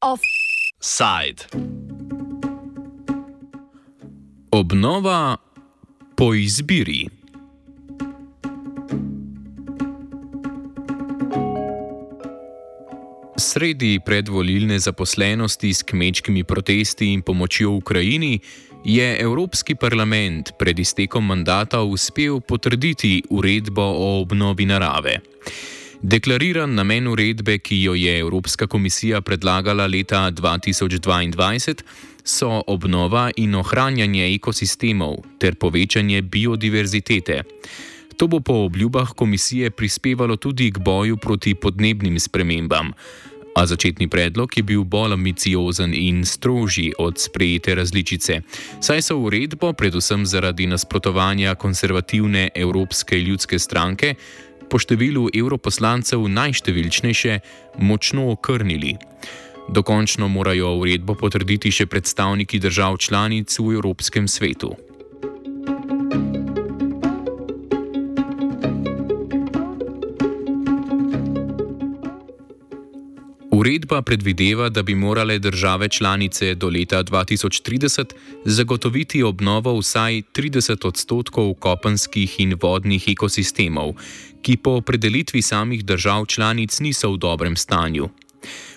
Offside. Obnova po izbiri. Sredi predvolilne zaposlenosti s kmečkimi protesti in pomočjo Ukrajini je Evropski parlament pred iztekom mandata uspel potrditi uredbo o obnovi narave. Deklariran namen uredbe, ki jo je Evropska komisija predlagala leta 2022, so obnova in ohranjanje ekosistemov ter povečanje biodiverzitete. To bo po obljubah komisije prispevalo tudi k boju proti podnebnim spremembam. A začetni predlog je bil bolj ambiciozen in strožji od sprejete različice, saj so uredbo, predvsem zaradi nasprotovanja konservativne Evropske ljudske stranke, po številu evroposlancev najštevilčnejše, močno okrnili. Dokončno morajo uredbo potrditi še predstavniki držav članic v Evropskem svetu. Uredba predvideva, da bi morale države članice do leta 2030 zagotoviti obnovo vsaj 30 odstotkov kopenskih in vodnih ekosistemov, ki po opredelitvi samih držav članic niso v dobrem stanju.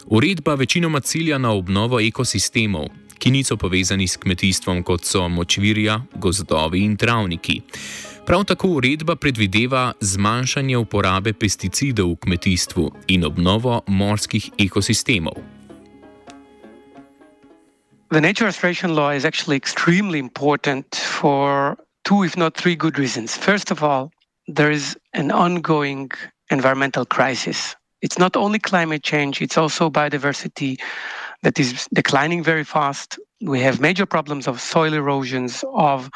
Uredba večinoma cilja na obnovo ekosistemov, ki niso povezani s kmetijstvom, kot so močvirja, gozdovi in travniki. Prav tako uredba predvideva zmanjšanje uporabe pesticidov v kmetijstvu in obnovo morskih ekosistemov. The nature restoration law is actually extremely important for two, if not three, good reasons. First of all, there is an ongoing environmental crisis. It's not only climate change, it's also biodiversity that is declining very fast. We have major problems of soil erosions, of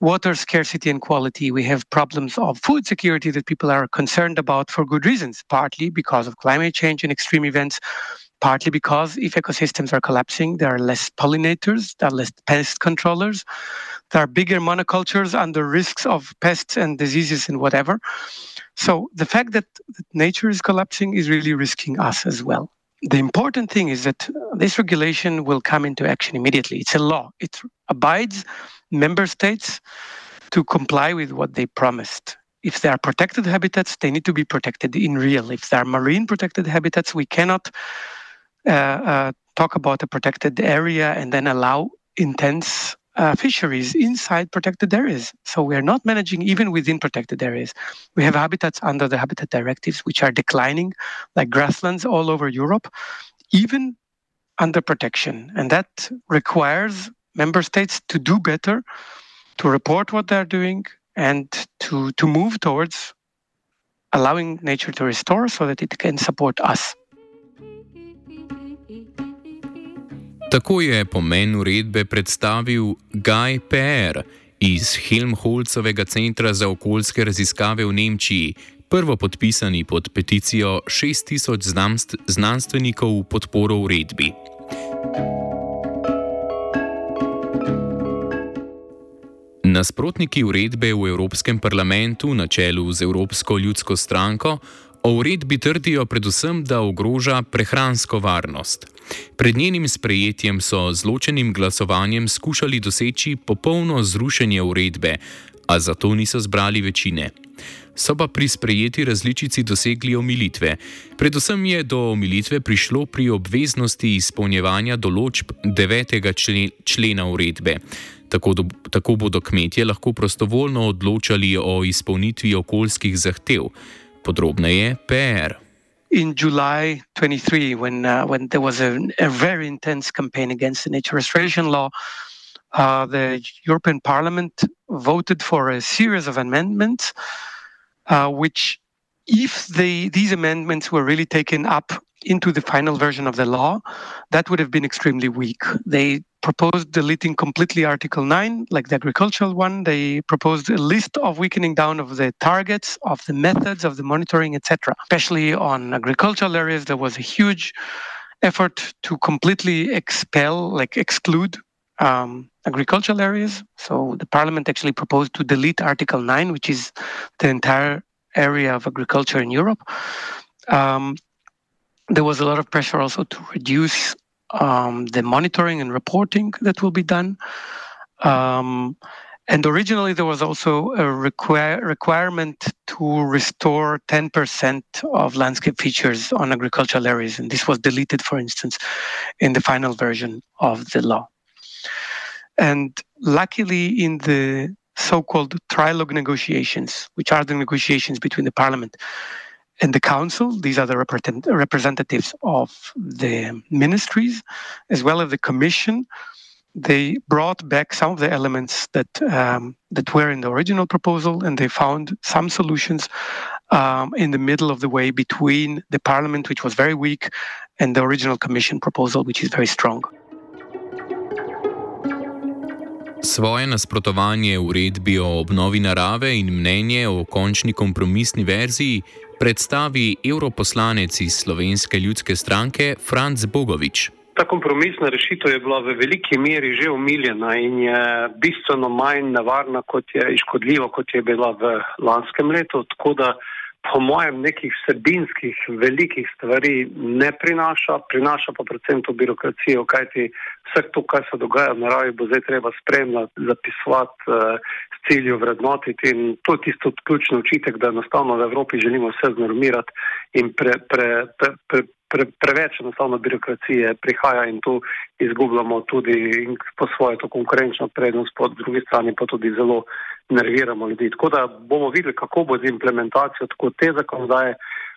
water scarcity and quality. We have problems of food security that people are concerned about for good reasons, partly because of climate change and extreme events, partly because if ecosystems are collapsing, there are less pollinators, there are less pest controllers, there are bigger monocultures under risks of pests and diseases and whatever. So the fact that nature is collapsing is really risking us as well. The important thing is that this regulation will come into action immediately. It's a law. It abides member states to comply with what they promised. If there are protected habitats, they need to be protected in real. If there are marine protected habitats, we cannot uh, uh, talk about a protected area and then allow intense uh, fisheries inside protected areas. So we are not managing even within protected areas. We have habitats under the habitat directives which are declining, like grasslands all over Europe, even under protection. And that requires member states to do better, to report what they're doing, and to, to move towards allowing nature to restore so that it can support us. Tako je pomen uredbe predstavil Guy Per iz Helmholtzovega centra za okoljske raziskave v Nemčiji, prvo podpisani pod peticijo 6000 znanstvenikov v podporo uredbi. Nasprotniki uredbe v Evropskem parlamentu na čelu z Evropsko ljudsko stranko o uredbi trdijo predvsem, da ogroža prehransko varnost. Pred njenim sprejetjem so z ločenim glasovanjem skušali doseči popolno zrušenje uredbe, a zato niso zbrali večine. So pa pri sprejeti različici dosegli omilitve. Predvsem je do omilitve prišlo pri obveznosti izpolnjevanja določb 9. člena uredbe. Tako, do, tako bodo kmetje lahko prostovoljno odločali o izpolnitvi okoljskih zahtev. Podrobneje PR. In July 23, when, uh, when there was a, a very intense campaign against the nature restoration law, uh, the European Parliament voted for a series of amendments, uh, which, if they, these amendments were really taken up into the final version of the law, that would have been extremely weak. They proposed deleting completely Article 9, like the agricultural one. They proposed a list of weakening down of the targets, of the methods, of the monitoring, etc. Especially on agricultural areas, there was a huge effort to completely expel, like exclude um, agricultural areas. So the parliament actually proposed to delete Article 9, which is the entire area of agriculture in Europe. Um, there was a lot of pressure also to reduce um, the monitoring and reporting that will be done. Um, and originally, there was also a require, requirement to restore 10% of landscape features on agricultural areas. And this was deleted, for instance, in the final version of the law. And luckily, in the so called trilogue negotiations, which are the negotiations between the parliament and the council, these are the representatives of the ministries, as well as the commission they brought back some of the elements that um, that were in the original proposal, and they found some solutions um, in the middle of the way between the parliament, which was very weak, and the original commission proposal, which is very strong. Svoje nasprotovanje uredbi o obnovi narave in mnenje o končni kompromisni verziji predstavi europoslanec iz Slovenske ljudske stranke Franz Bogovič. Ta kompromisna rešitev je bila v veliki meri že umiljena in je bistveno manj nevarna kot je iškodljiva, kot je bila v lanskem letu. Tako da po mojem nekih vsebinskih velikih stvari ne prinaša, prinaša pa predvsem to birokracijo, kajti vse to, kar se dogaja v naravi, bo zdaj treba spremljati, zapisovati, uh, s cilju vrednotiti in to je tisto ključni učitek, da enostavno v Evropi želimo vse znormirati in pre, pre, pre, pre, pre, preveč enostavno birokracije prihaja in tu izgubljamo tudi po svoje to konkurenčno prednost, po drugi strani pa tudi zelo nerviramo ljudi. Tako da bomo videli, kako bo z implementacijo tako te zakonodaje,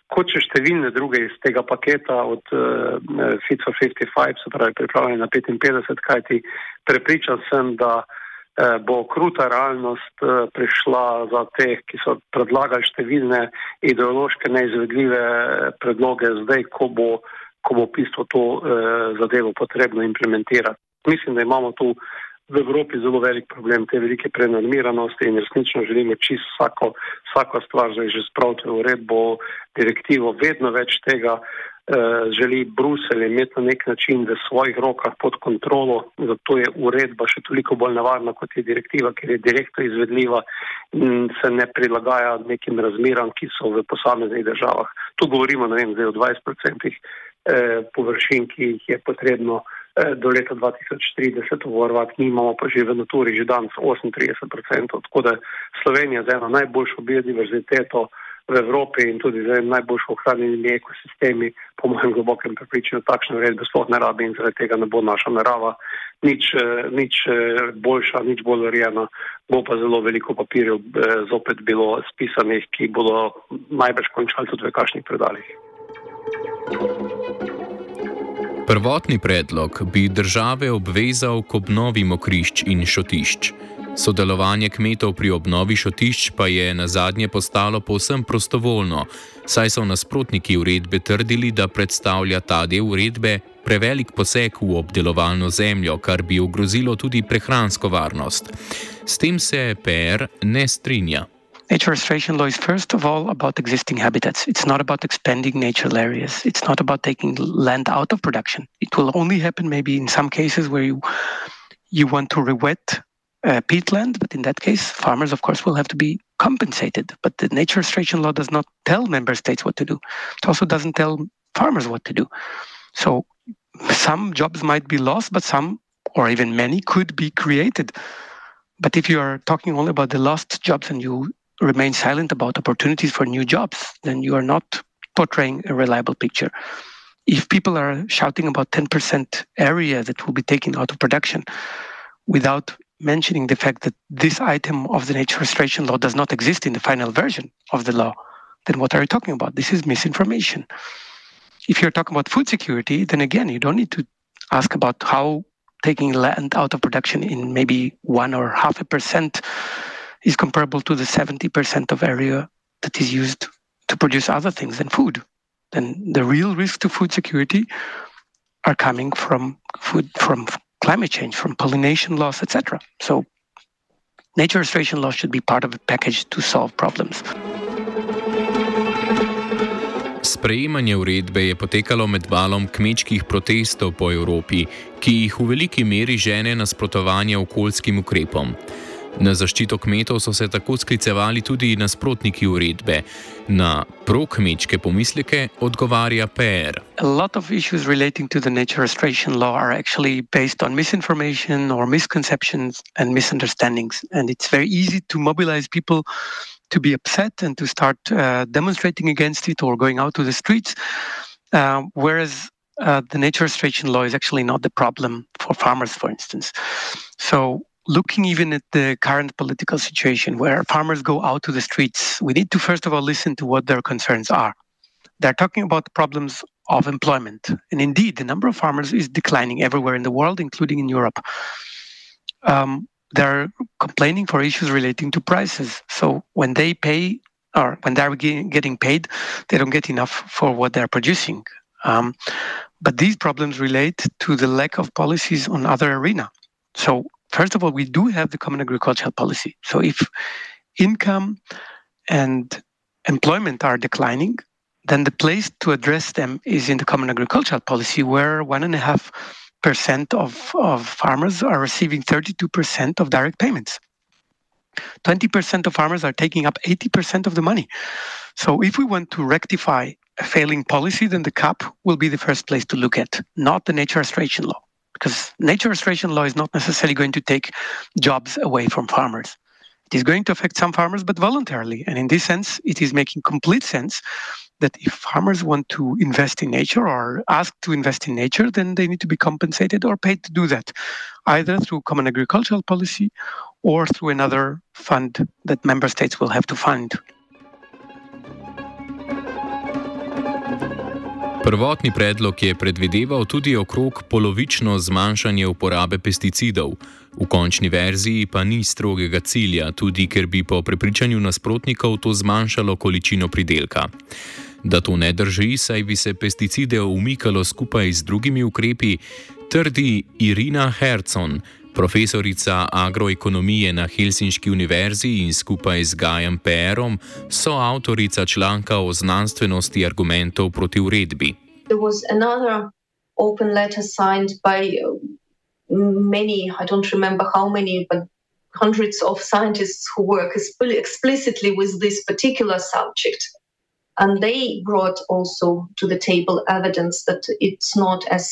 kot še številne druge iz tega paketa od uh, Fit for 55, se pravi pripravljene na 55, kajti prepričan sem, da Eh, bo kruta realnost eh, prišla za te, ki so predlagali številne ideološke neizvedljive predloge zdaj, ko bo, ko bo v bistvu to zadevo potrebno implementirati. Mislim, da imamo tu v Evropi zelo velik problem te velike prenormiranosti in resnično želimo čist vsako, vsako stvar zdaj že spraviti v uredbo, direktivo, vedno več tega Eh, želi Bruselj imeti na nek način v svojih rokah pod kontrolo, zato je uredba še toliko bolj nevarna kot je direktiva, ker je direktno izvedljiva in se ne prilagaja nekim razmeram, ki so v posameznih državah. Tu govorimo vem, o 20% eh, površin, ki jih je potrebno eh, do leta 2030 uvarovati, mi imamo pa že v naturi že danes 38%, tako da Slovenija z eno najboljšo biodiverziteto v Evropi in tudi z najbolj ohranjenimi ekosistemi, po mojem globokem prepričanju, takšne uredbe sploh ne rabi in zaradi tega ne bo naša narava nič, eh, nič eh, boljša, nič bolj urejena. Bo pa zelo veliko papirjev zopet bilo spisanih, ki bodo najbrž končali tudi v kakšnih predaljih. Prvotni predlog bi države obvezal k obnovi mokrišč in šotišč. Sodelovanje kmetov pri obnovi šotišč pa je na zadnje postalo povsem prostovoljno, saj so nasprotniki uredbe trdili, da predstavlja ta del uredbe prevelik poseg v obdelovalno zemljo, kar bi ogrozilo tudi prehransko varnost. S tem se PR ne strinja. Nature restoration law is first of all about existing habitats. It's not about expanding natural areas. It's not about taking land out of production. It will only happen maybe in some cases where you you want to re-wet uh, peatland, but in that case, farmers, of course, will have to be compensated. But the nature restoration law does not tell member states what to do. It also doesn't tell farmers what to do. So some jobs might be lost, but some, or even many, could be created. But if you are talking only about the lost jobs and you remain silent about opportunities for new jobs, then you are not portraying a reliable picture. If people are shouting about 10% area that will be taken out of production without mentioning the fact that this item of the nature restoration law does not exist in the final version of the law, then what are you talking about? This is misinformation. If you're talking about food security, then again, you don't need to ask about how taking land out of production in maybe one or half a percent is comparable to the 70% of area that is used to produce other things than food. Then the real risk to food security are coming from food from climate change, from pollination loss, etc. So nature restoration law should be part of a package to solve problems. sprejemanje uredbe je potekalo med valom kmečkih protestov po Evropi, ki jih v veliki meri žene nasprotovanje okoljskim ukrepom. Na zaščito kmetov so se tako sklicevali tudi nasprotniki uredbe. Na prokmečke pomisleke odgovarja PR. Veliko vprašanj relating to the nature restoration law are actually based on misinformation or misconceptions and misunderstandings. And it's very easy to mobilize people to be upset and to start uh, demonstrating against it or going out to the streets. Uh, whereas uh, the nature restoration law is actually not the problem for farmers, for instance. So looking even at the current political situation where farmers go out to the streets, we need to first of all listen to what their concerns are. They're talking about problems of employment. And indeed, the number of farmers is declining everywhere in the world, including in Europe. Um, they're complaining for issues relating to prices. So when they pay or when they're getting paid, they don't get enough for what they're producing. Um, but these problems relate to the lack of policies on other arena. So first of all, we do have the common agricultural policy. So if income and employment are declining, then the place to address them is in the common agricultural policy, where one and a half percent of, of farmers are receiving 32% of direct payments. 20% of farmers are taking up 80% of the money. So if we want to rectify a failing policy, then the CAP will be the first place to look at, not the nature restoration law because nature restoration law is not necessarily going to take jobs away from farmers. It is going to affect some farmers, but voluntarily. And in this sense, it is making complete sense that if farmers want to invest in nature or ask to invest in nature, then they need to be compensated or paid to do that, either through common agricultural policy or through another fund that member states will have to fund. Prvotni predlog je predvideval tudi okrog polovično zmanjšanje uporabe pesticidov, v končni verziji pa ni strogega cilja, tudi ker bi po prepričanju nasprotnikov to zmanjšalo količino pridelka. Da to ne drži, saj bi se pesticide umikalo skupaj z drugimi ukrepi, trdi Irina Hercon, profesorica agroekonomije na Helsinški univerzi in skupaj z Gajem Perom so avtorica članka o znanstvenosti argumentov proti uredbi. There was another open letter signed by uh, many, I don't remember how many, but hundreds of scientists who work explicitly with this particular subject. And they brought also to the table evidence that it's not as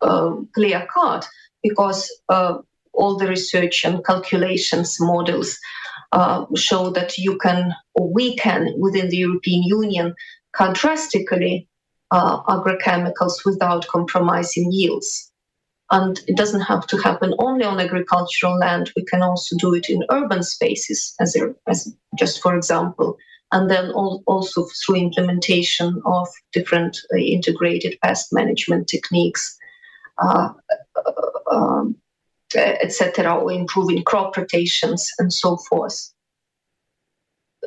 uh, clear cut because uh, all the research and calculations models uh, show that you can, or we can, within the European Union, cut drastically uh, agrochemicals without compromising yields. And it doesn't have to happen only on agricultural land. We can also do it in urban spaces, as, a, as just for example, and then all, also through implementation of different uh, integrated pest management techniques. Uh, um, etc., or improving crop rotations and so forth.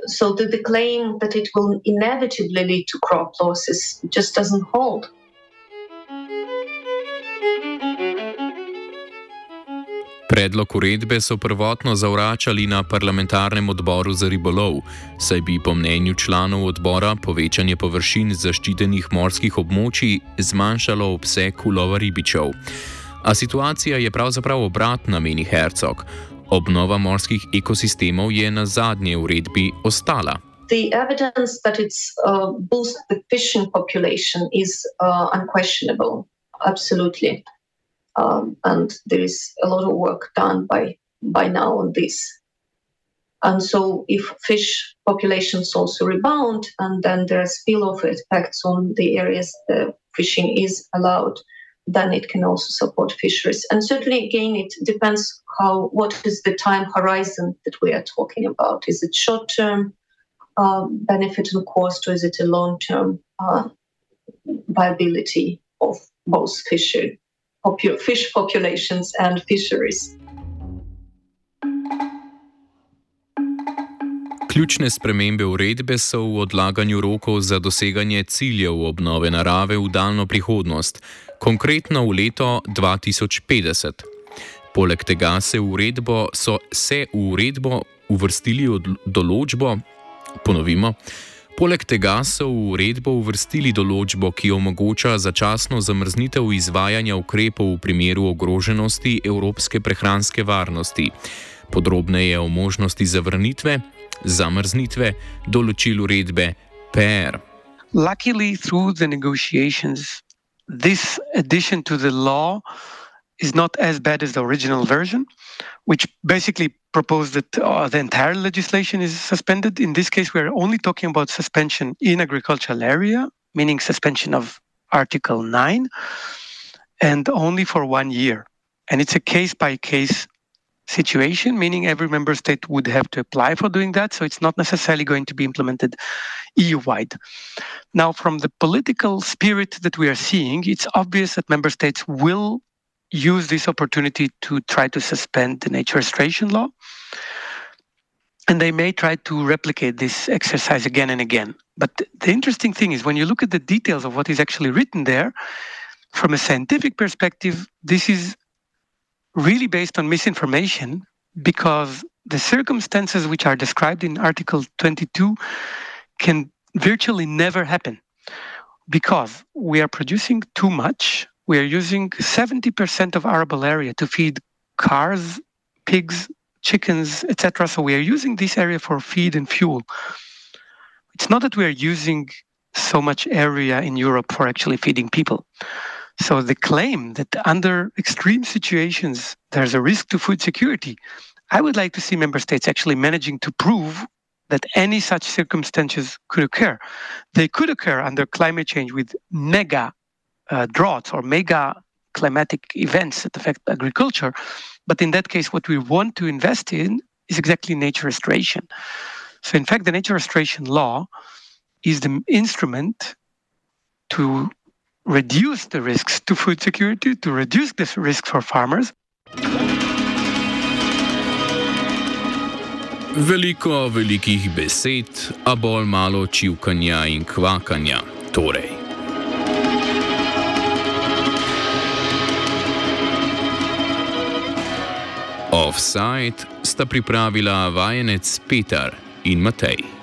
So the, the claim that it will inevitably lead to crop losses just doesn't hold. Predlog uredbe so prvotno zavračali na parlamentarnem odboru za ribolov, saj bi po mnenju članov odbora povečanje površin zaščitenih morskih območij zmanjšalo obseg ulova ribičev. A situacija je pravzaprav obratna, meni Hercog. Obnova morskih ekosistemov je na zadnji uredbi ostala. The evidence that it's uh, boost the fishing population is uh, unquestionable, absolutely. Um, and there is a lot of work done by, by now on this. And so, if fish populations also rebound, and then there are spillover effects on the areas the fishing is allowed, then it can also support fisheries. And certainly, again, it depends how what is the time horizon that we are talking about. Is it short term um, benefit and cost, or is it a long term uh, viability of both fisher, popu- fish populations and fisheries? Ključne spremembe uredbe so v odlaganju rokov za doseganje ciljev obnove narave v daljno prihodnost, konkretno v leto 2050. Poleg tega se uredbo, so se v uredbo uvrstili določbo, ponovimo, Poleg tega so v uredbo uvrstili določbo, ki omogoča začasno zamrznitev izvajanja ukrepov v primeru ogroženosti evropske prehranske varnosti. Podrobneje o možnosti zavrnitve, zamrznitve, določil uredbe PR. Luckily, through the negotiations, this addition to the law is not as bad as the original version, which basically proposed that uh, the entire legislation is suspended. In this case, we're only talking about suspension in agricultural area, meaning suspension of Article 9, and only for one year. And it's a case by case situation, meaning every member state would have to apply for doing that. So it's not necessarily going to be implemented EU wide. Now, from the political spirit that we are seeing, it's obvious that member states will use this opportunity to try to suspend the nature restoration law. And they may try to replicate this exercise again and again. But the interesting thing is when you look at the details of what is actually written there, from a scientific perspective, this is really based on misinformation because the circumstances which are described in Article 22 can virtually never happen because we are producing too much. We are using 70% of arable area to feed cars, pigs, chickens, etc. So we are using this area for feed and fuel. It's not that we are using so much area in Europe for actually feeding people. So the claim that under extreme situations there's a risk to food security, I would like to see member states actually managing to prove that any such circumstances could occur. They could occur under climate change with mega uh, droughts or mega climatic events that affect agriculture. But in that case, what we want to invest in is exactly nature restoration. So, in fact, the nature restoration law is the instrument to reduce the risks to food security, to reduce the risk for farmers. Veliko velikih besed, a bolj malo čivkanja in kvakanja. Torej. Offside sta pripravila vajenec Peter in Matej.